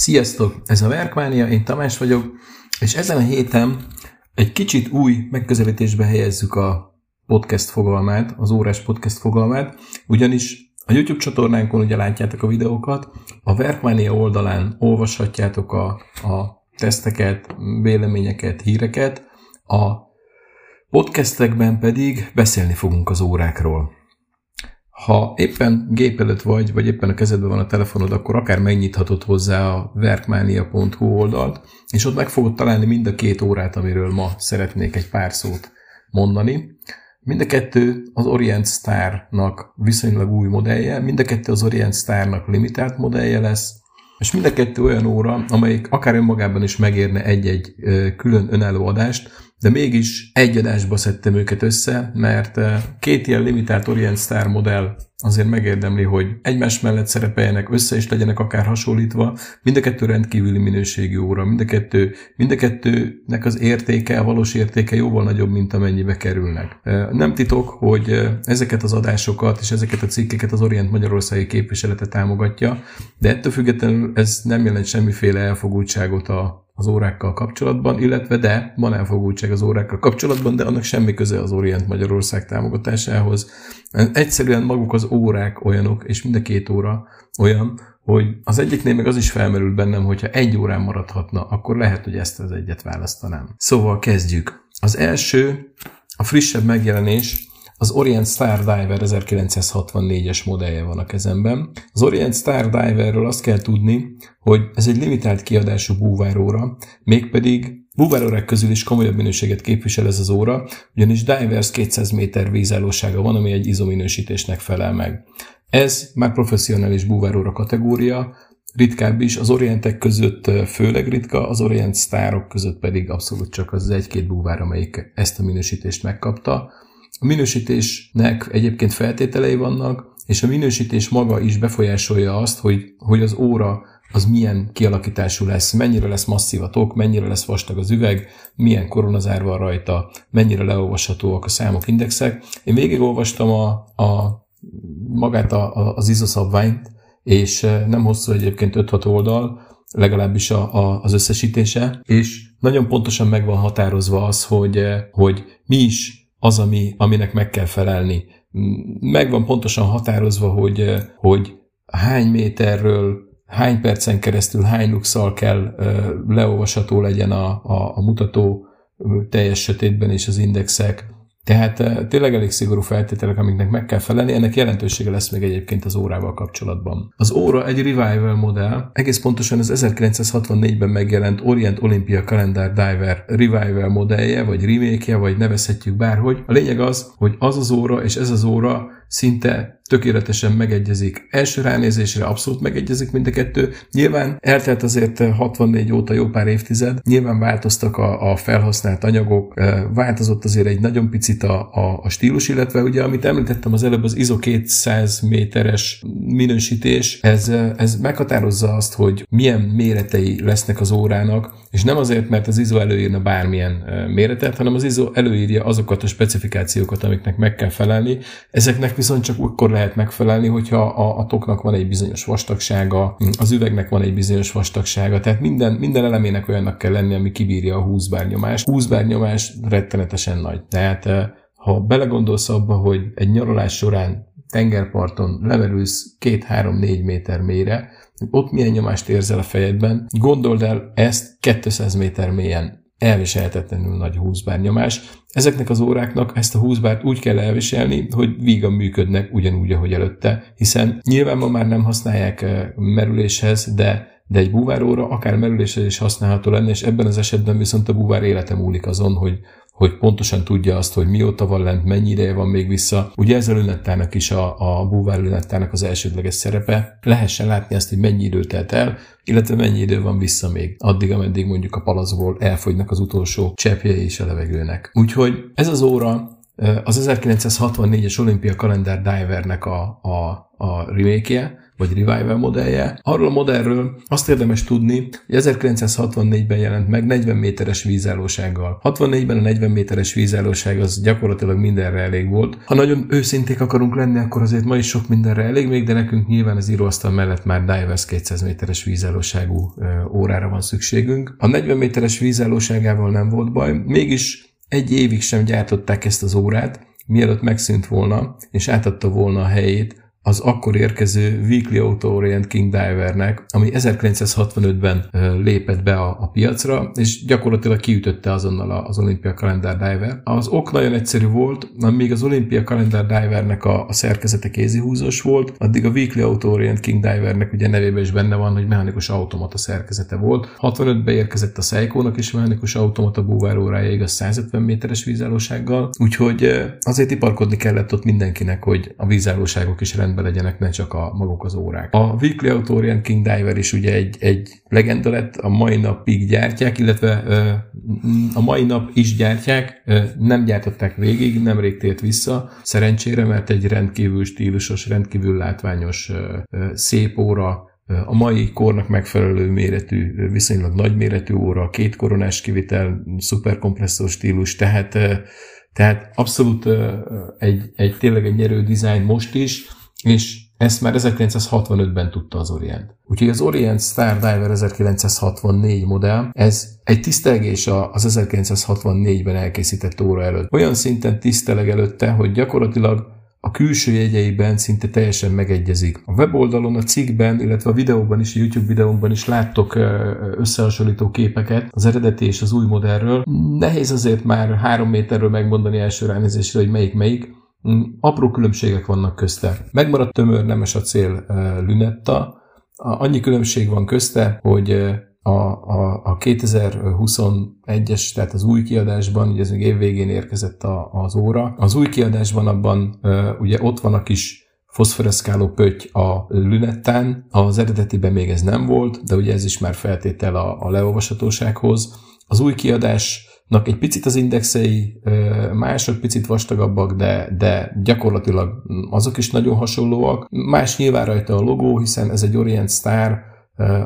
Sziasztok! Ez a Verkmánia, én Tamás vagyok, és ezen a héten egy kicsit új megközelítésbe helyezzük a podcast fogalmát, az órás podcast fogalmát, ugyanis a YouTube csatornánkon ugye látjátok a videókat, a Verkmánia oldalán olvashatjátok a, a teszteket, véleményeket, híreket, a podcastekben pedig beszélni fogunk az órákról. Ha éppen gép előtt vagy, vagy éppen a kezedben van a telefonod, akkor akár megnyithatod hozzá a verkmania.hu oldalt, és ott meg fogod találni mind a két órát, amiről ma szeretnék egy pár szót mondani. Mind a kettő az Orient Star-nak viszonylag új modellje, mind a kettő az Orient Star-nak limitált modellje lesz, és mind a kettő olyan óra, amelyik akár önmagában is megérne egy-egy külön önálló adást, de mégis egy adásba szedtem őket össze, mert két ilyen limitált Orient Star modell azért megérdemli, hogy egymás mellett szerepeljenek, össze is legyenek akár hasonlítva. Mind a kettő rendkívüli minőségű óra, mind a, kettő, mind a kettőnek az értéke, a valós értéke jóval nagyobb, mint amennyibe kerülnek. Nem titok, hogy ezeket az adásokat és ezeket a cikkeket az Orient Magyarországi képviselete támogatja, de ettől függetlenül ez nem jelent semmiféle elfogultságot a, az órákkal kapcsolatban, illetve de van elfogultság az órákkal kapcsolatban, de annak semmi köze az Orient Magyarország támogatásához. Egyszerűen maguk az órák olyanok, és mind a két óra olyan, hogy az egyiknél meg az is felmerült bennem, hogyha egy órán maradhatna, akkor lehet, hogy ezt az egyet választanám. Szóval kezdjük. Az első, a frissebb megjelenés, az Orient Star Diver 1964-es modellje van a kezemben. Az Orient Star Diverről azt kell tudni, hogy ez egy limitált kiadású búváróra, mégpedig búvárórák közül is komolyabb minőséget képvisel ez az óra, ugyanis Divers 200 méter vízállósága van, ami egy izominősítésnek felel meg. Ez már professzionális búváróra kategória, ritkább is, az orientek között főleg ritka, az orient sztárok között pedig abszolút csak az egy-két búvár, amelyik ezt a minősítést megkapta. A minősítésnek egyébként feltételei vannak, és a minősítés maga is befolyásolja azt, hogy, hogy az óra az milyen kialakítású lesz, mennyire lesz masszív a tok, mennyire lesz vastag az üveg, milyen koronazár van rajta, mennyire leolvashatóak a számok, indexek. Én végigolvastam a, a magát a, a, az ISO szabványt, és nem hosszú egyébként 5-6 oldal, legalábbis a, a, az összesítése, és nagyon pontosan meg van határozva az, hogy, hogy mi is az, ami, aminek meg kell felelni. Meg van pontosan határozva, hogy, hogy hány méterről, hány percen keresztül, hány luxal kell leolvasható legyen a, a, a mutató teljes sötétben és az indexek, tehát eh, tényleg elég szigorú feltételek, amiknek meg kell felelni, ennek jelentősége lesz még egyébként az órával kapcsolatban. Az óra egy revival modell, egész pontosan az 1964-ben megjelent Orient Olympia Calendar Diver revival modellje, vagy remake vagy nevezhetjük bárhogy. A lényeg az, hogy az az óra és ez az óra szinte tökéletesen megegyezik. Első ránézésre abszolút megegyezik mind a kettő. Nyilván eltelt azért 64 óta jó pár évtized, nyilván változtak a, a felhasznált anyagok, eh, változott azért egy nagyon picit a, a, a stílus, illetve ugye, amit említettem az előbb, az ISO 200 méteres minősítés, ez, eh, ez meghatározza azt, hogy milyen méretei lesznek az órának, és nem azért, mert az ISO előírna bármilyen eh, méretet, hanem az ISO előírja azokat a specifikációkat, amiknek meg kell felelni. Ezeknek viszont csak akkor lehet megfelelni, hogyha a, a toknak van egy bizonyos vastagsága, az üvegnek van egy bizonyos vastagsága, tehát minden, minden elemének olyannak kell lenni, ami kibírja a 20 bár nyomást. 20 bár nyomás rettenetesen nagy. Tehát eh, ha belegondolsz abba, hogy egy nyaralás során tengerparton lemerülsz 2-3-4 méter mélyre, ott milyen nyomást érzel a fejedben, gondold el ezt 200 méter mélyen elviselhetetlenül nagy 20 bár nyomás. Ezeknek az óráknak ezt a 20 bárt úgy kell elviselni, hogy vígan működnek ugyanúgy, ahogy előtte, hiszen nyilván ma már nem használják merüléshez, de de egy búváróra akár merüléshez is használható lenne, és ebben az esetben viszont a búvár élete múlik azon, hogy hogy pontosan tudja azt, hogy mióta van lent, mennyi ideje van még vissza. Ugye ez a lünettának is a, a búvár lünettának az elsődleges szerepe. Lehessen látni azt, hogy mennyi idő telt el, illetve mennyi idő van vissza még, addig, ameddig mondjuk a palacból elfogynak az utolsó cseppjei is a levegőnek. Úgyhogy ez az óra az 1964-es Olimpia Kalendár Divernek a, a, a remake vagy Revival modellje. Arról a modellről azt érdemes tudni, hogy 1964-ben jelent meg 40 méteres vízállósággal. 64-ben a 40 méteres vízállóság az gyakorlatilag mindenre elég volt. Ha nagyon őszinték akarunk lenni, akkor azért ma is sok mindenre elég még, de nekünk nyilván az íróasztal mellett már Divers 200 méteres vízállóságú órára van szükségünk. A 40 méteres vízállóságával nem volt baj, mégis egy évig sem gyártották ezt az órát, mielőtt megszűnt volna, és átadta volna a helyét az akkor érkező Weekly Auto Orient King Divernek, ami 1965-ben lépett be a, a piacra, és gyakorlatilag kiütötte azonnal az Olympia Calendar Diver. Az ok nagyon egyszerű volt, amíg az Olympia Calendar Divernek a, a szerkezete kézihúzós volt, addig a Weekly Auto Orient King Divernek ugye nevében is benne van, hogy mechanikus automata szerkezete volt. 65-ben érkezett a Seiko-nak is mechanikus automata búvárórája, igaz 150 méteres vízállósággal, úgyhogy azért iparkodni kellett ott mindenkinek, hogy a vízállóságok is rend rendben legyenek, ne csak a maguk az órák. A Weekly Autorian King Diver is ugye egy, egy legenda lett, a mai napig gyártják, illetve a mai nap is gyártják, nem gyártották végig, nemrég tért vissza, szerencsére, mert egy rendkívül stílusos, rendkívül látványos, szép óra, a mai kornak megfelelő méretű, viszonylag nagy méretű óra, két koronás kivitel, szuperkompresszor stílus, tehát, tehát abszolút egy, egy tényleg egy nyerő dizájn most is, és ezt már 1965-ben tudta az Orient. Úgyhogy az Orient Star Diver 1964 modell, ez egy tisztelgés az 1964-ben elkészített óra előtt. Olyan szinten tiszteleg előtte, hogy gyakorlatilag a külső jegyeiben szinte teljesen megegyezik. A weboldalon, a cikkben, illetve a videóban is, a YouTube videónkban is láttok összehasonlító képeket az eredeti és az új modellről. Nehéz azért már három méterről megmondani első ránézésre, hogy melyik melyik, apró különbségek vannak közte. Megmaradt tömör nemes acél lünetta, annyi különbség van közte, hogy a, a, a 2021-es, tehát az új kiadásban, ugye ez még évvégén érkezett a, az óra, az új kiadásban abban ugye ott van a kis foszforeszkáló pötty a lünettán, az eredetiben még ez nem volt, de ugye ez is már feltétel a, a leolvashatósághoz. Az új kiadás egy picit az indexei mások, picit vastagabbak, de, de gyakorlatilag azok is nagyon hasonlóak. Más nyilván rajta a logó, hiszen ez egy Orient Star,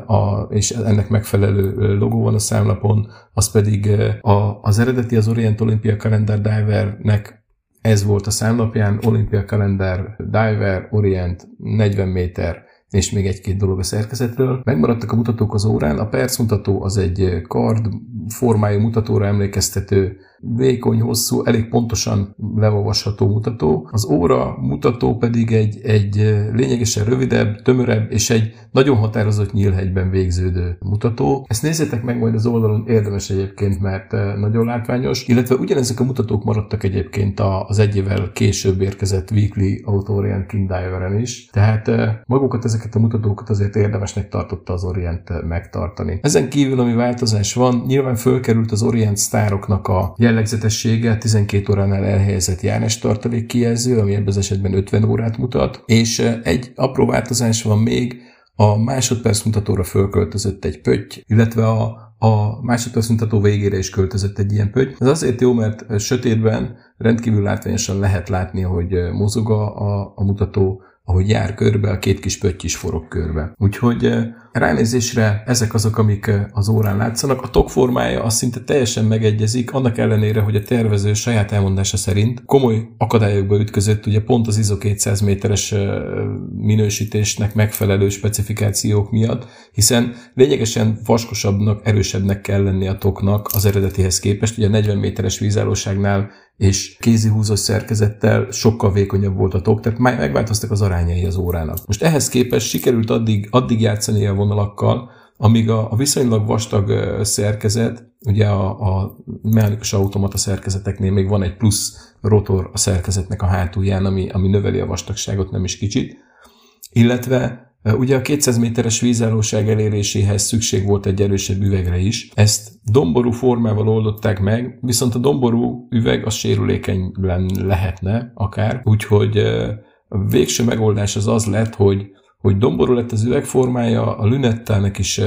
a, és ennek megfelelő logó van a számlapon, az pedig a, az eredeti az Orient Olympia Calendar Divernek ez volt a számlapján, Olympia Calendar Diver Orient 40 méter és még egy-két dolog a szerkezetről. Megmaradtak a mutatók az órán, a perc mutató az egy kard formájú mutatóra emlékeztető vékony, hosszú, elég pontosan leolvasható mutató. Az óra mutató pedig egy, egy lényegesen rövidebb, tömörebb és egy nagyon határozott nyílhegyben végződő mutató. Ezt nézzétek meg majd az oldalon, érdemes egyébként, mert nagyon látványos, illetve ugyanezek a mutatók maradtak egyébként az egy évvel később érkezett Weekly Auto-Orient King Diveren is, tehát magukat ezeket a mutatókat azért érdemesnek tartotta az Orient megtartani. Ezen kívül, ami változás van, nyilván fölkerült az Orient sztároknak a jellegzetessége 12 óránál elhelyezett járás tartalék kijelző, ami ebben az esetben 50 órát mutat, és egy apró változás van még, a másodperc mutatóra fölköltözött egy pötty, illetve a a másodperc mutató végére is költözött egy ilyen pötty. Ez azért jó, mert sötétben rendkívül látványosan lehet látni, hogy mozog a, a mutató, ahogy jár körbe, a két kis pötty is forog körbe. Úgyhogy Ránézésre ezek azok, amik az órán látszanak. A tok formája az szinte teljesen megegyezik, annak ellenére, hogy a tervező saját elmondása szerint komoly akadályokba ütközött, ugye pont az ISO 200 méteres minősítésnek megfelelő specifikációk miatt, hiszen lényegesen vaskosabbnak, erősebbnek kell lenni a toknak az eredetihez képest. Ugye a 40 méteres vízállóságnál és kézi húzós szerkezettel sokkal vékonyabb volt a tok, tehát megváltoztak az arányai az órának. Most ehhez képest sikerült addig, addig játszani a vonalakkal, amíg a, a viszonylag vastag szerkezet, ugye a, a mechanikus automata szerkezeteknél még van egy plusz rotor a szerkezetnek a hátulján, ami, ami növeli a vastagságot nem is kicsit, illetve Ugye a 200 méteres vízállóság eléréséhez szükség volt egy erősebb üvegre is. Ezt domború formával oldották meg, viszont a domború üveg az sérülékeny lehetne akár, úgyhogy a végső megoldás az az lett, hogy hogy domború lett az üvegformája, a lünettának is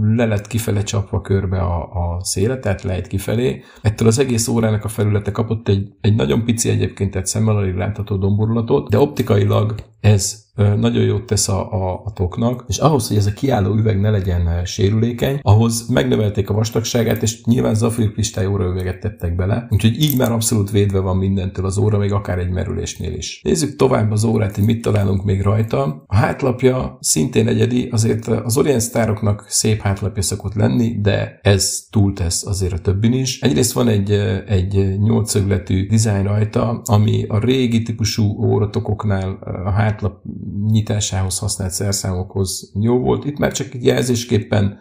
le lett kifele csapva körbe a, a széle, tehát lejt kifelé. Ettől az egész órának a felülete kapott egy, egy nagyon pici egyébként, tehát szemmel alig látható domborulatot, de optikailag ez nagyon jót tesz a, a, a toknak, és ahhoz, hogy ez a kiálló üveg ne legyen sérülékeny, ahhoz megnövelték a vastagságát, és nyilván zafírkristály óraüveget tettek bele, úgyhogy így már abszolút védve van mindentől az óra, még akár egy merülésnél is. Nézzük tovább az órát, hogy mit találunk még rajta. A hátlapja szintén egyedi, azért az Orient sztároknak szép hátlapja szokott lenni, de ez túltesz azért a többin is. Egyrészt van egy, egy nyolcszögletű dizájn rajta, ami a régi típusú óratokoknál a hátlap nyitásához használt szerszámokhoz jó volt. Itt már csak egy jelzésképpen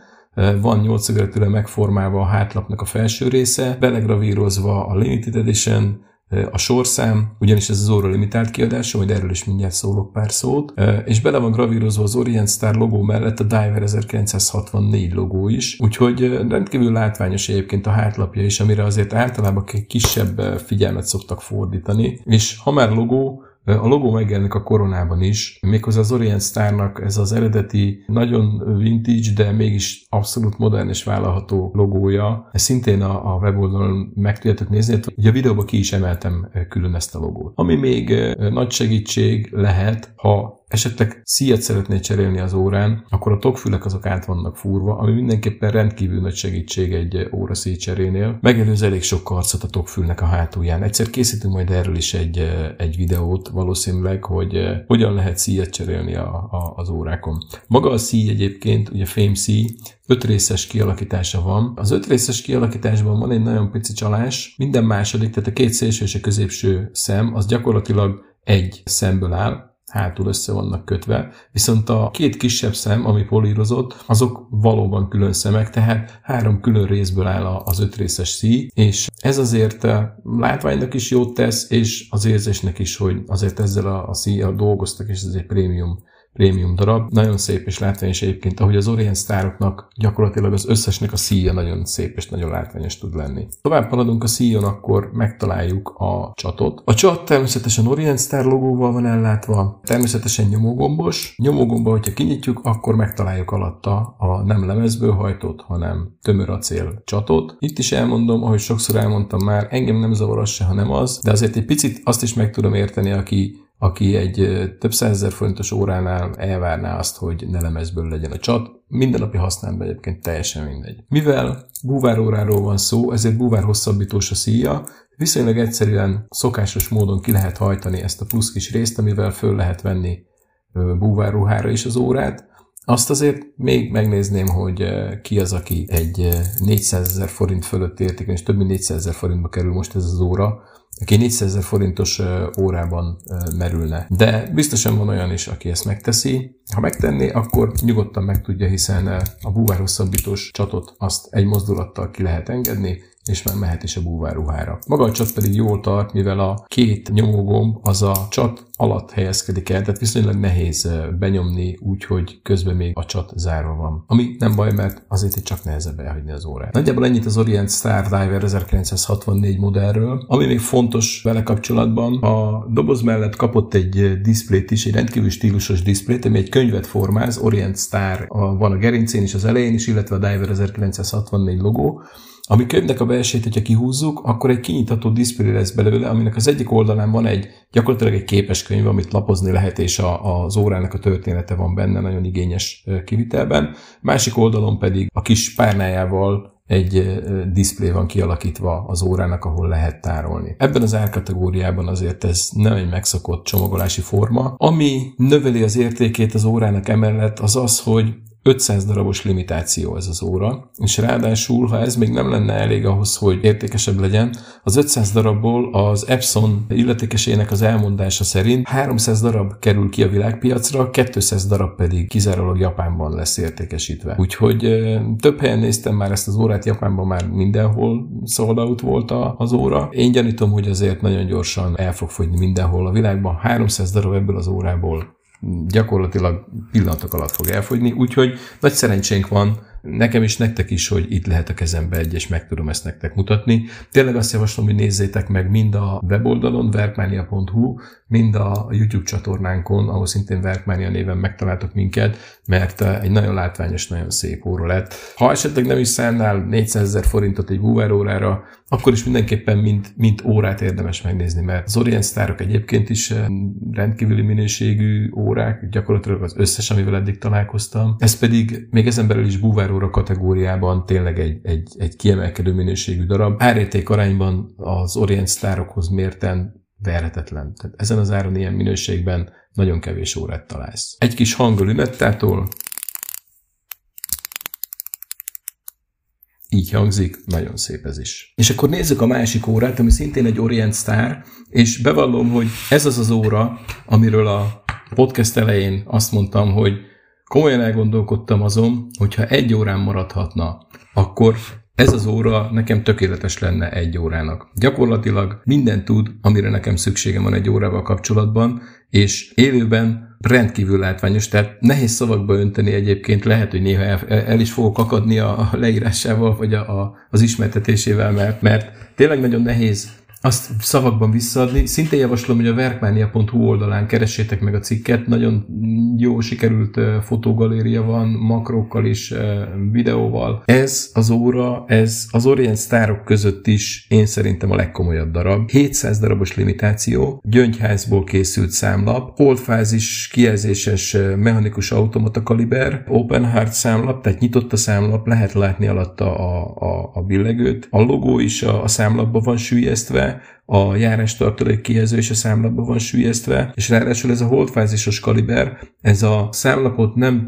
van nyolcszögletűre megformálva a hátlapnak a felső része, belegravírozva a Limited Edition, a sorszám, ugyanis ez az óra limitált kiadása, majd erről is mindjárt szólok pár szót, és bele van gravírozva az Orient Star logó mellett a Diver 1964 logó is, úgyhogy rendkívül látványos egyébként a hátlapja is, amire azért általában kisebb figyelmet szoktak fordítani, és ha már logó, a logó megjelenik a koronában is, méghozzá az Orient Starnak ez az eredeti, nagyon vintage, de mégis abszolút modern és vállalható logója. Ez szintén a, a weboldalon meg tudjátok nézni, ugye a videóban ki is emeltem külön ezt a logót. Ami még nagy segítség lehet, ha esetleg szíjat szeretné cserélni az órán, akkor a tokfülek azok át vannak fúrva, ami mindenképpen rendkívül nagy segítség egy óra cserénél. Megelőz elég sok karcot a tokfülnek a hátulján. Egyszer készítünk majd erről is egy, egy videót valószínűleg, hogy hogyan lehet szíjat cserélni a, a, az órákon. Maga a szíj egyébként, ugye fém szíj, öt részes kialakítása van. Az öt részes kialakításban van egy nagyon pici csalás. Minden második, tehát a két szélső és a középső szem, az gyakorlatilag egy szemből áll, hátul össze vannak kötve, viszont a két kisebb szem, ami polírozott, azok valóban külön szemek, tehát három külön részből áll az öt részes szí, és ez azért eh, látványnak is jót tesz, és az érzésnek is, hogy azért ezzel a, a szíjjal dolgoztak, és ez egy prémium prémium darab. Nagyon szép és látványos egyébként, ahogy az Orient sztároknak gyakorlatilag az összesnek a szíja nagyon szép és nagyon látványos tud lenni. Tovább haladunk a szíjon, akkor megtaláljuk a csatot. A csat természetesen Orient Star logóval van ellátva, természetesen nyomógombos. Nyomógomba, hogyha kinyitjuk, akkor megtaláljuk alatta a nem lemezből hajtott, hanem tömör acél csatot. Itt is elmondom, ahogy sokszor elmondtam már, engem nem zavar az se, hanem az, de azért egy picit azt is meg tudom érteni, aki aki egy több százezer forintos óránál elvárná azt, hogy ne lemezből legyen a csat. Mindennapi használatban egyébként teljesen mindegy. Mivel búváróráról van szó, ezért búvár hosszabbítós a szíja, viszonylag egyszerűen szokásos módon ki lehet hajtani ezt a plusz kis részt, amivel föl lehet venni búvárruhára is az órát. Azt azért még megnézném, hogy ki az, aki egy 400 ezer forint fölött értéken, és több mint 400 ezer forintba kerül most ez az óra, aki 400 ezer forintos órában merülne. De biztosan van olyan is, aki ezt megteszi. Ha megtenné, akkor nyugodtan meg tudja, hiszen a búvár hosszabbítós csatot azt egy mozdulattal ki lehet engedni, és már mehet is a búváruhára. Maga a csat pedig jól tart, mivel a két nyomógomb az a csat alatt helyezkedik el, tehát viszonylag nehéz benyomni úgy, hogy közben még a csat zárva van. Ami nem baj, mert azért itt csak nehezebb elhagyni az órát. Nagyjából ennyit az Orient Star Diver 1964 modellről. Ami még fontos vele kapcsolatban, a doboz mellett kapott egy diszplét is, egy rendkívül stílusos diszplét, ami egy könyvet formáz, Orient Star van a gerincén is, az elején is, illetve a Diver 1964 logó, ami könyvnek a belsejét, hogyha kihúzzuk, akkor egy kinyitható diszplé lesz belőle, aminek az egyik oldalán van egy gyakorlatilag egy képes könyv, amit lapozni lehet, és a, az órának a története van benne, nagyon igényes kivitelben. Másik oldalon pedig a kis párnájával egy diszplé van kialakítva az órának, ahol lehet tárolni. Ebben az árkategóriában azért ez nem egy megszokott csomagolási forma. Ami növeli az értékét az órának emellett az az, hogy 500 darabos limitáció ez az óra, és ráadásul, ha ez még nem lenne elég ahhoz, hogy értékesebb legyen, az 500 darabból az Epson illetékesének az elmondása szerint 300 darab kerül ki a világpiacra, 200 darab pedig kizárólag Japánban lesz értékesítve. Úgyhogy több helyen néztem már ezt az órát, Japánban már mindenhol sold out volt az óra. Én gyanítom, hogy azért nagyon gyorsan el fog fogyni mindenhol a világban. 300 darab ebből az órából gyakorlatilag pillanatok alatt fog elfogyni, úgyhogy nagy szerencsénk van, nekem is, nektek is, hogy itt lehet a kezembe egy, és meg tudom ezt nektek mutatni. Tényleg azt javaslom, hogy nézzétek meg mind a weboldalon, verkmania.hu, mind a YouTube csatornánkon, ahol szintén Verkmania néven megtaláltok minket, mert egy nagyon látványos, nagyon szép óra lett. Ha esetleg nem is szállnál 400 ezer forintot egy Woower órára, akkor is mindenképpen mint, mint órát érdemes megnézni, mert az Orient Starok egyébként is rendkívüli minőségű órák, gyakorlatilag az összes, amivel eddig találkoztam. Ez pedig még ezen belül is búvár óra kategóriában tényleg egy, egy, egy kiemelkedő minőségű darab. Árérték arányban az Orient Starokhoz mérten verhetetlen. Tehát ezen az áron ilyen minőségben nagyon kevés órát találsz. Egy kis hang a így hangzik, nagyon szép ez is. És akkor nézzük a másik órát, ami szintén egy Orient Star, és bevallom, hogy ez az az óra, amiről a podcast elején azt mondtam, hogy komolyan elgondolkodtam azon, hogyha egy órán maradhatna, akkor ez az óra nekem tökéletes lenne egy órának. Gyakorlatilag minden tud, amire nekem szükségem van egy órával kapcsolatban, és élőben rendkívül látványos, tehát nehéz szavakba önteni egyébként, lehet, hogy néha el, el is fogok akadni a leírásával, vagy a, a, az ismertetésével, mert, mert tényleg nagyon nehéz azt szavakban visszaadni. Szintén javaslom, hogy a verkmania.hu oldalán keressétek meg a cikket, nagyon jó sikerült fotogaléria van, makrokkal és videóval. Ez az óra, ez az Orient sztárok között is én szerintem a legkomolyabb darab. 700 darabos limitáció, gyöngyházból készült számlap, holdfázis kijelzéses mechanikus automata kaliber, open heart számlap, tehát nyitott a számlap, lehet látni alatta a, a, a billegőt. A logó is a, a számlapban van sűjesztve, a járás tartalék és a számlapba van sűjesztve, és ráadásul ez a holdfázisos kaliber, ez a számlapot nem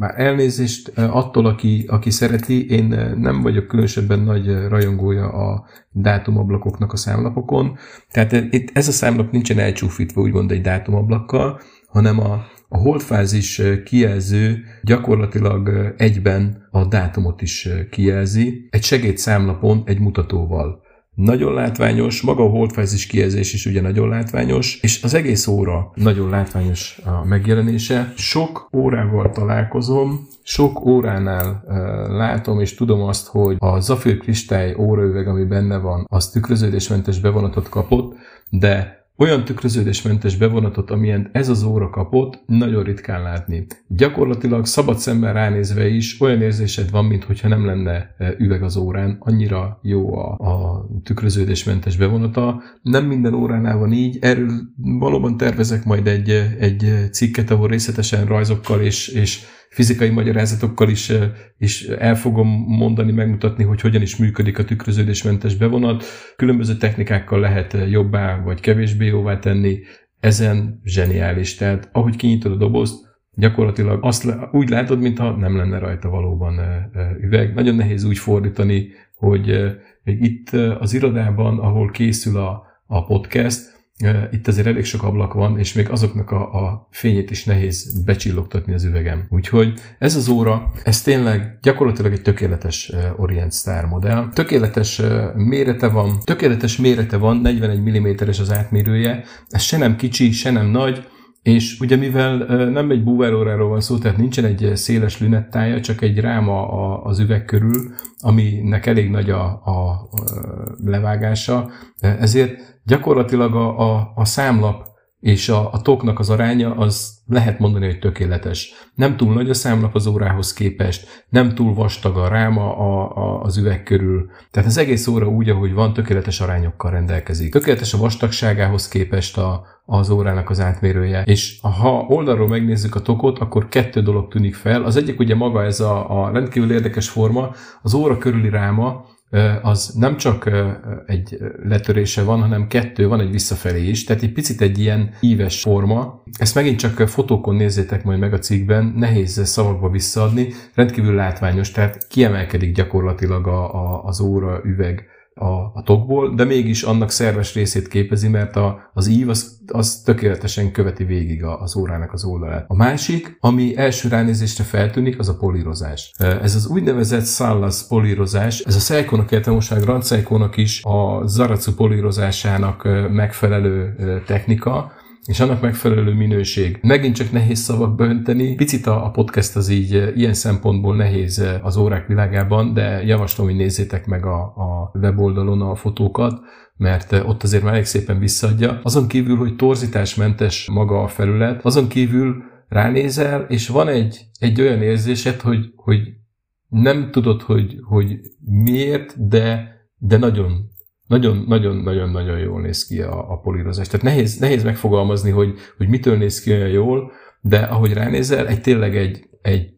már elnézést attól, aki, aki szereti, én nem vagyok különösebben nagy rajongója a dátumablakoknak a számlapokon. Tehát itt ez a számlap nincsen elcsúfítva úgymond egy dátumablakkal, hanem a, a holdfázis kijelző gyakorlatilag egyben a dátumot is kijelzi, egy segédszámlapon egy mutatóval. Nagyon látványos, maga a holdfázis kijelzés is ugye nagyon látványos, és az egész óra nagyon látványos a megjelenése. Sok órával találkozom, sok óránál uh, látom és tudom azt, hogy a zafír kristály óraüveg, ami benne van, az tükröződésmentes bevonatot kapott, de olyan tükröződésmentes bevonatot, amilyen ez az óra kapott, nagyon ritkán látni. Gyakorlatilag szabad szemben ránézve is olyan érzésed van, mintha nem lenne e, üveg az órán, annyira jó a, a tükröződésmentes bevonata. Nem minden óránál van így, erről valóban tervezek majd egy, egy cikket, ahol részletesen rajzokkal és, és fizikai magyarázatokkal is, is el fogom mondani, megmutatni, hogy hogyan is működik a tükröződésmentes bevonat. Különböző technikákkal lehet jobbá vagy kevésbé jóvá tenni. Ezen zseniális. Tehát ahogy kinyitod a dobozt, gyakorlatilag azt úgy látod, mintha nem lenne rajta valóban üveg. Nagyon nehéz úgy fordítani, hogy itt az irodában, ahol készül a, a podcast, itt azért elég sok ablak van, és még azoknak a, a fényét is nehéz becsillogtatni az üvegem. Úgyhogy ez az óra, ez tényleg gyakorlatilag egy tökéletes Orient Star modell. Tökéletes mérete van, tökéletes mérete van, 41 mm-es az átmérője, ez se nem kicsi, se nem nagy, és ugye mivel nem egy búváróráról van szó, tehát nincsen egy széles lünettája, csak egy ráma az üveg körül, aminek elég nagy a, a levágása, ezért gyakorlatilag a, a, a számlap és a, a toknak az aránya az lehet mondani, hogy tökéletes. Nem túl nagy a számlap az órához képest, nem túl vastag a ráma a, a, az üveg körül. Tehát az egész óra úgy, ahogy van, tökéletes arányokkal rendelkezik. Tökéletes a vastagságához képest a, az órának az átmérője. És ha oldalról megnézzük a tokot, akkor kettő dolog tűnik fel. Az egyik ugye maga ez a, a rendkívül érdekes forma, az óra körüli ráma, az nem csak egy letörése van, hanem kettő, van egy visszafelé is, tehát egy picit egy ilyen íves forma. Ezt megint csak fotókon nézzétek majd meg a cikkben, nehéz szavakba visszaadni, rendkívül látványos, tehát kiemelkedik gyakorlatilag a, a, az óra üveg a, a tokból, de mégis annak szerves részét képezi, mert a, az ív az, az tökéletesen követi végig az órának az oldalát. A másik, ami első ránézésre feltűnik, az a polírozás. Ez az úgynevezett Sallas polírozás, ez a Seikonak értelmoság Grand Seikonak is a Zaracu polírozásának megfelelő technika, és annak megfelelő minőség. Megint csak nehéz szavakba önteni. Picit a, a podcast az így eh, ilyen szempontból nehéz eh, az órák világában, de javaslom, hogy nézzétek meg a, a weboldalon a fotókat, mert eh, ott azért már elég szépen visszaadja. Azon kívül, hogy torzításmentes maga a felület, azon kívül ránézel, és van egy, egy olyan érzésed, hogy, hogy nem tudod, hogy, hogy miért, de, de nagyon nagyon-nagyon-nagyon-nagyon jól néz ki a, a polírozás. Tehát nehéz, nehéz megfogalmazni, hogy, hogy mitől néz ki olyan jól, de ahogy ránézel, egy tényleg egy, egy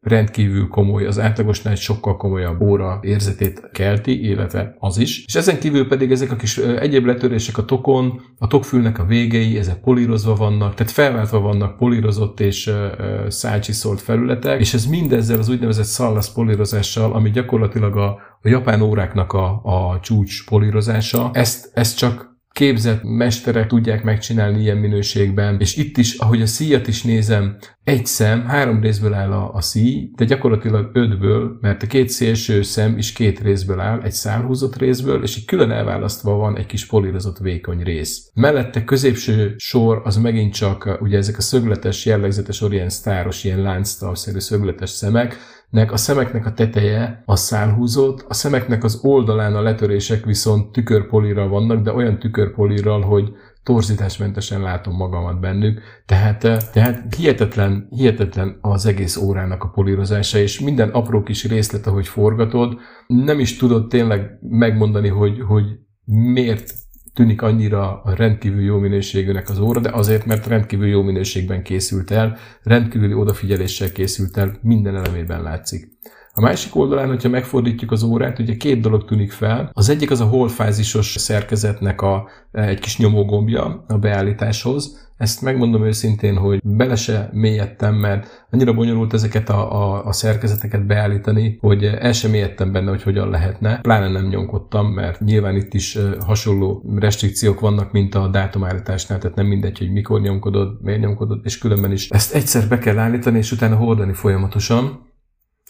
rendkívül komoly, az átlagosnál egy sokkal komolyabb óra érzetét kelti, illetve az is. És ezen kívül pedig ezek a kis egyéb letörések a tokon, a tokfülnek a végei, ezek polírozva vannak, tehát felváltva vannak polírozott és szálcsiszolt felületek, és ez mindezzel az úgynevezett szallasz polírozással, ami gyakorlatilag a, a japán óráknak a, a csúcs polírozása, ezt, ezt csak képzett mesterek tudják megcsinálni ilyen minőségben, és itt is, ahogy a szíjat is nézem, egy szem, három részből áll a, a szíj, de gyakorlatilag ötből, mert a két szélső szem is két részből áll, egy szálhúzott részből, és egy külön elválasztva van egy kis polírozott vékony rész. Mellette középső sor az megint csak ugye ezek a szögletes, jellegzetes orient sztáros, ilyen lánctalszerű szögletes szemek, nek a szemeknek a teteje a szálhúzott, a szemeknek az oldalán a letörések viszont tükörpolírral vannak, de olyan tükörpolírral, hogy torzításmentesen látom magamat bennük, tehát, eh, tehát hihetetlen, hihetetlen az egész órának a polírozása, és minden apró kis részlet, ahogy forgatod, nem is tudod tényleg megmondani, hogy, hogy miért tűnik annyira rendkívül jó minőségűnek az óra, de azért, mert rendkívül jó minőségben készült el, rendkívüli odafigyeléssel készült el, minden elemében látszik. A másik oldalán, hogyha megfordítjuk az órát, ugye két dolog tűnik fel. Az egyik az a holfázisos szerkezetnek a, egy kis nyomógombja a beállításhoz, ezt megmondom őszintén, hogy bele se mélyedtem, mert annyira bonyolult ezeket a, a, a szerkezeteket beállítani, hogy el sem mélyedtem benne, hogy hogyan lehetne. Pláne nem nyomkodtam, mert nyilván itt is hasonló restrikciók vannak, mint a dátumállításnál, tehát nem mindegy, hogy mikor nyomkodod, miért nyomkodod, és különben is ezt egyszer be kell állítani, és utána hordani folyamatosan.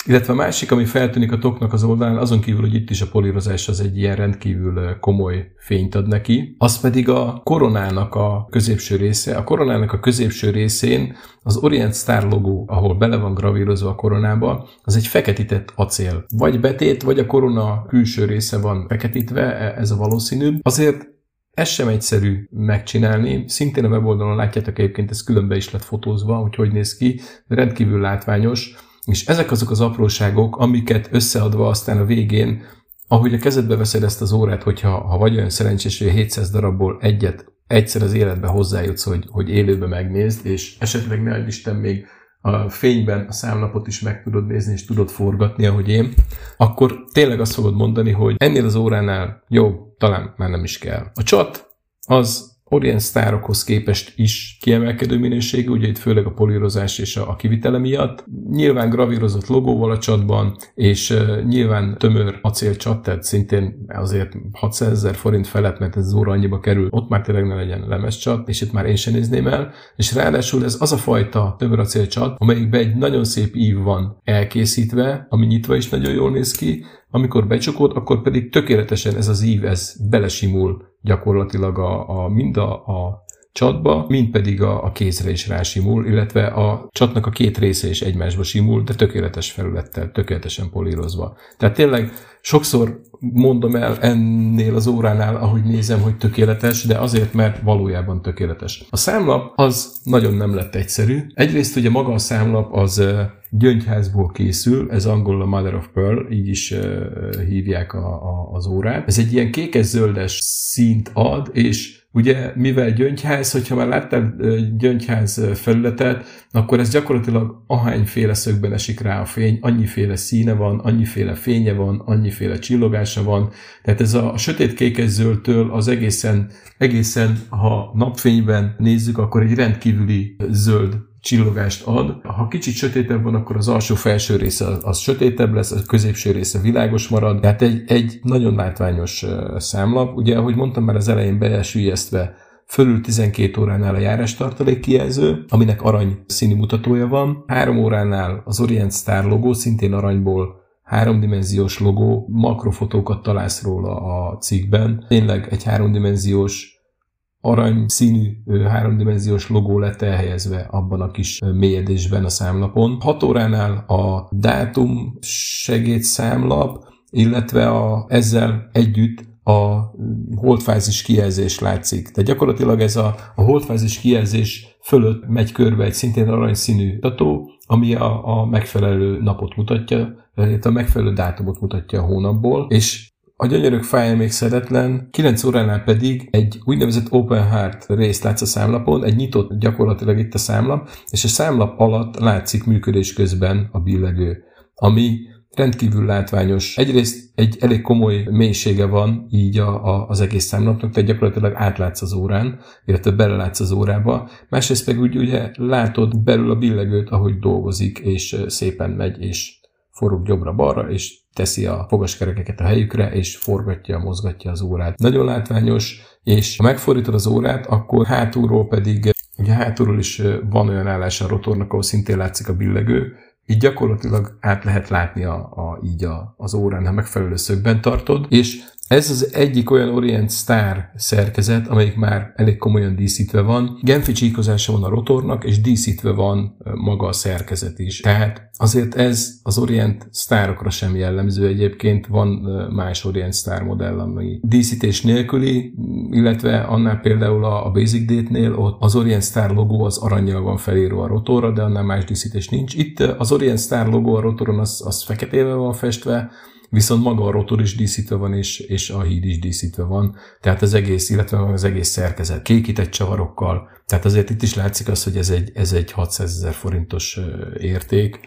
Illetve a másik, ami feltűnik a toknak az oldalán, azon kívül, hogy itt is a polírozás az egy ilyen rendkívül komoly fényt ad neki, az pedig a koronának a középső része. A koronának a középső részén az Orient Star logó, ahol bele van gravírozva a koronába, az egy feketített acél. Vagy betét, vagy a korona külső része van feketítve, e, ez a valószínűbb. Azért ez sem egyszerű megcsinálni. Szintén a weboldalon látjátok egyébként, ez különbe is lett fotózva, hogy hogy néz ki, rendkívül látványos és ezek azok az apróságok, amiket összeadva aztán a végén, ahogy a kezedbe veszed ezt az órát, hogyha ha vagy olyan szerencsés, hogy a 700 darabból egyet egyszer az életbe hozzájutsz, hogy, hogy élőbe megnézd, és esetleg ne Isten még a fényben a számlapot is meg tudod nézni, és tudod forgatni, ahogy én, akkor tényleg azt fogod mondani, hogy ennél az óránál jó, talán már nem is kell. A csat az Orient sztárokhoz képest is kiemelkedő minőségű, ugye itt főleg a polírozás és a, kivitele miatt. Nyilván gravírozott logóval a csatban, és uh, nyilván tömör acélcsat, tehát szintén azért 600 ezer forint felett, mert ez óra annyiba kerül, ott már tényleg ne legyen lemezcsat, és itt már én sem nézném el, és ráadásul ez az a fajta tömör acélcsat, amelyikben egy nagyon szép ív van elkészítve, ami nyitva is nagyon jól néz ki, amikor becsukod, akkor pedig tökéletesen ez az ív, ez belesimul gyakorlatilag a, a mind a, a csatba, mind pedig a, a kézre is rásimul, illetve a csatnak a két része is egymásba simul, de tökéletes felülettel, tökéletesen polírozva. Tehát tényleg sokszor mondom el ennél az óránál, ahogy nézem, hogy tökéletes, de azért, mert valójában tökéletes. A számlap az nagyon nem lett egyszerű. Egyrészt ugye maga a számlap az gyöngyházból készül, ez angolul a Mother of Pearl, így is hívják a, a, az órát. Ez egy ilyen kékes-zöldes színt ad, és Ugye, mivel gyöngyház, hogyha már láttál gyöngyház felületet, akkor ez gyakorlatilag ahányféle szögben esik rá a fény, annyiféle színe van, annyiféle fénye van, annyiféle csillogása van. Tehát ez a, a sötét kékes zöldtől az egészen, egészen, ha napfényben nézzük, akkor egy rendkívüli zöld csillogást ad. Ha kicsit sötétebb van, akkor az alsó-felső része az, sötétebb lesz, a középső része világos marad. Tehát egy, egy nagyon látványos számlap. Ugye, ahogy mondtam már az elején beesülyeztve, fölül 12 óránál a járástartalék kijelző, aminek arany színi mutatója van. Három óránál az Orient Star logó, szintén aranyból háromdimenziós logó, makrofotókat találsz róla a cikkben. Tényleg egy háromdimenziós arany színű háromdimenziós logó lett elhelyezve abban a kis mélyedésben a számlapon. 6 óránál a dátum segédszámlap, illetve a, ezzel együtt a holdfázis kijelzés látszik. Tehát gyakorlatilag ez a, a holdfázis kijelzés fölött megy körbe egy szintén aranyszínű mutató, ami a, a megfelelő napot mutatja, a megfelelő dátumot mutatja a hónapból, és a gyönyörök fája még szeretlen, 9 óránál pedig egy úgynevezett open heart részt látsz a számlapon, egy nyitott gyakorlatilag itt a számlap, és a számlap alatt látszik működés közben a billegő, ami rendkívül látványos. Egyrészt egy elég komoly mélysége van így a, a, az egész számlapnak, tehát gyakorlatilag átlátsz az órán, illetve belelátsz az órába. Másrészt pedig úgy ugye látod belül a billegőt, ahogy dolgozik, és szépen megy, és forog jobbra-balra, és teszi a fogaskerekeket a helyükre, és forgatja, mozgatja az órát. Nagyon látványos, és ha megfordítod az órát, akkor hátulról pedig, ugye hátulról is van olyan állás a rotornak, ahol szintén látszik a billegő, így gyakorlatilag át lehet látni a, a, így a, az órán, ha megfelelő szögben tartod, és ez az egyik olyan Orient Star szerkezet, amelyik már elég komolyan díszítve van. Genfi csíkozása van a rotornak, és díszítve van maga a szerkezet is. Tehát azért ez az Orient Starokra sem jellemző egyébként. Van más Orient Star modell, ami díszítés nélküli, illetve annál például a Basic Date-nél ott az Orient Star logó az aranyjal van felírva a rotorra, de annál más díszítés nincs. Itt az Orient Star logó a rotoron az, az feketével van festve, viszont maga a rotor is díszítve van, és, és a híd is díszítve van, tehát az egész, illetve az egész szerkezet kékített csavarokkal, tehát azért itt is látszik az, hogy ez egy, ez egy 600 ezer forintos érték,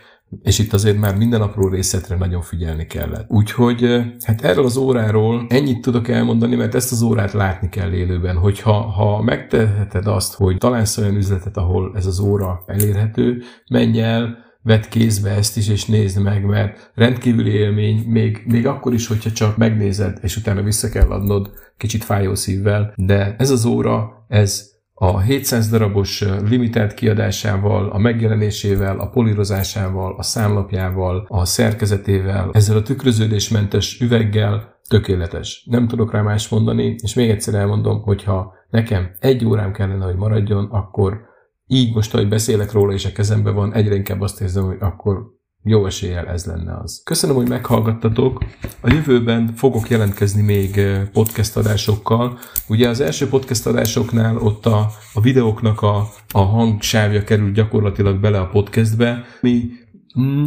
és itt azért már minden apró részletre nagyon figyelni kellett. Úgyhogy hát erről az óráról ennyit tudok elmondani, mert ezt az órát látni kell élőben, hogyha ha megteheted azt, hogy találsz olyan üzletet, ahol ez az óra elérhető, menj el, vedd kézbe ezt is, és nézd meg, mert rendkívüli élmény, még, még akkor is, hogyha csak megnézed, és utána vissza kell adnod kicsit fájó szívvel, de ez az óra, ez a 700 darabos limitált kiadásával, a megjelenésével, a polírozásával, a számlapjával, a szerkezetével, ezzel a tükröződésmentes üveggel tökéletes. Nem tudok rá más mondani, és még egyszer elmondom, hogyha nekem egy órám kellene, hogy maradjon, akkor így most, ahogy beszélek róla, és a kezembe van, egyre inkább azt érzem, hogy akkor jó eséllyel ez lenne az. Köszönöm, hogy meghallgattatok. A jövőben fogok jelentkezni még eh, podcast adásokkal. Ugye az első podcast adásoknál ott a, a videóknak a, a hangsávja kerül gyakorlatilag bele a podcastbe. Mi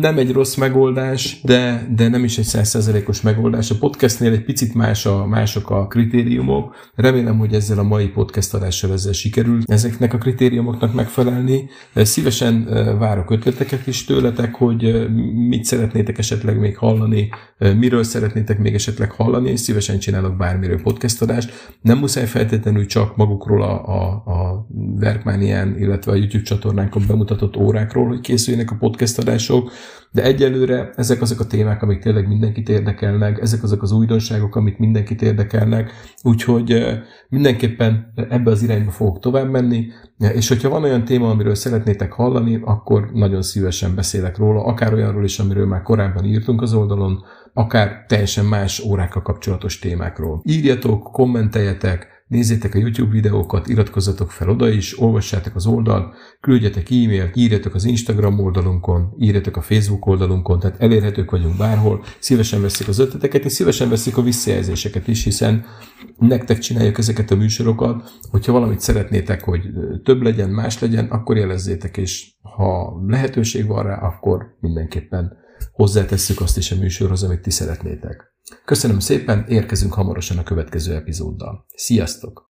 nem egy rossz megoldás, de, de nem is egy százszerzelékos megoldás. A podcastnél egy picit más a, mások a kritériumok. Remélem, hogy ezzel a mai podcast adással ezzel sikerül ezeknek a kritériumoknak megfelelni. Szívesen várok ötleteket is tőletek, hogy mit szeretnétek esetleg még hallani, miről szeretnétek még esetleg hallani, és szívesen csinálok bármiről podcast adást. Nem muszáj feltétlenül csak magukról a, a, a Verkmánián, illetve a YouTube csatornánkon bemutatott órákról, hogy készüljenek a podcast adások, adások, de egyelőre ezek azok a témák, amik tényleg mindenkit érdekelnek, ezek azok az újdonságok, amik mindenkit érdekelnek, úgyhogy mindenképpen ebbe az irányba fogok tovább menni, és hogyha van olyan téma, amiről szeretnétek hallani, akkor nagyon szívesen beszélek róla, akár olyanról is, amiről már korábban írtunk az oldalon, akár teljesen más órákkal kapcsolatos témákról. Írjatok, kommenteljetek, Nézzétek a YouTube videókat, iratkozzatok fel oda is, olvassátok az oldalt, küldjetek e-mailt, írjatok az Instagram oldalunkon, írjatok a Facebook oldalunkon, tehát elérhetők vagyunk bárhol, szívesen veszik az ötleteket, és szívesen veszik a visszajelzéseket is, hiszen nektek csináljuk ezeket a műsorokat, hogyha valamit szeretnétek, hogy több legyen, más legyen, akkor jelezzétek, és ha lehetőség van rá, akkor mindenképpen hozzátesszük azt is a műsorhoz, amit ti szeretnétek. Köszönöm szépen, érkezünk hamarosan a következő epizóddal. Sziasztok!